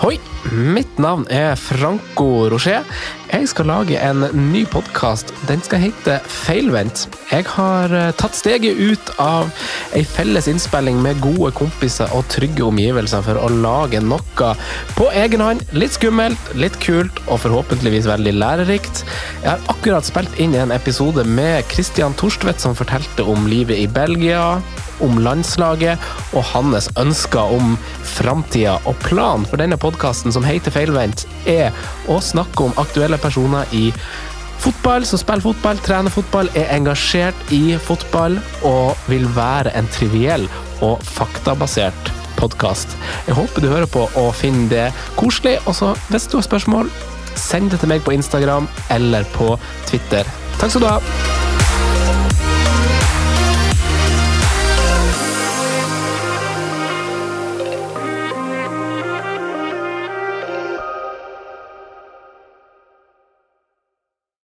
Hoi! Mitt navn er Franco Rocher. Jeg skal lage en ny podkast. Den skal hete Feilvendt. Jeg har eh, tatt steget ut av ei felles innspilling med gode kompiser og trygge omgivelser for å lage noe på egen hånd. Litt skummelt, litt kult og forhåpentligvis veldig lærerikt. Jeg har akkurat spilt inn en episode med Christian Torstvedt som fortalte om livet i Belgia, om landslaget og hans ønsker om framtida. Og planen for denne podkasten, som heter Feilvendt, er å snakke om aktuelle personer i fotball, som spiller fotball, trener fotball, er engasjert i fotball og vil være en triviell og faktabasert podkast. Jeg håper du hører på og finner det koselig. Og så, hvis du har spørsmål, send det til meg på Instagram eller på Twitter. Takk skal du ha.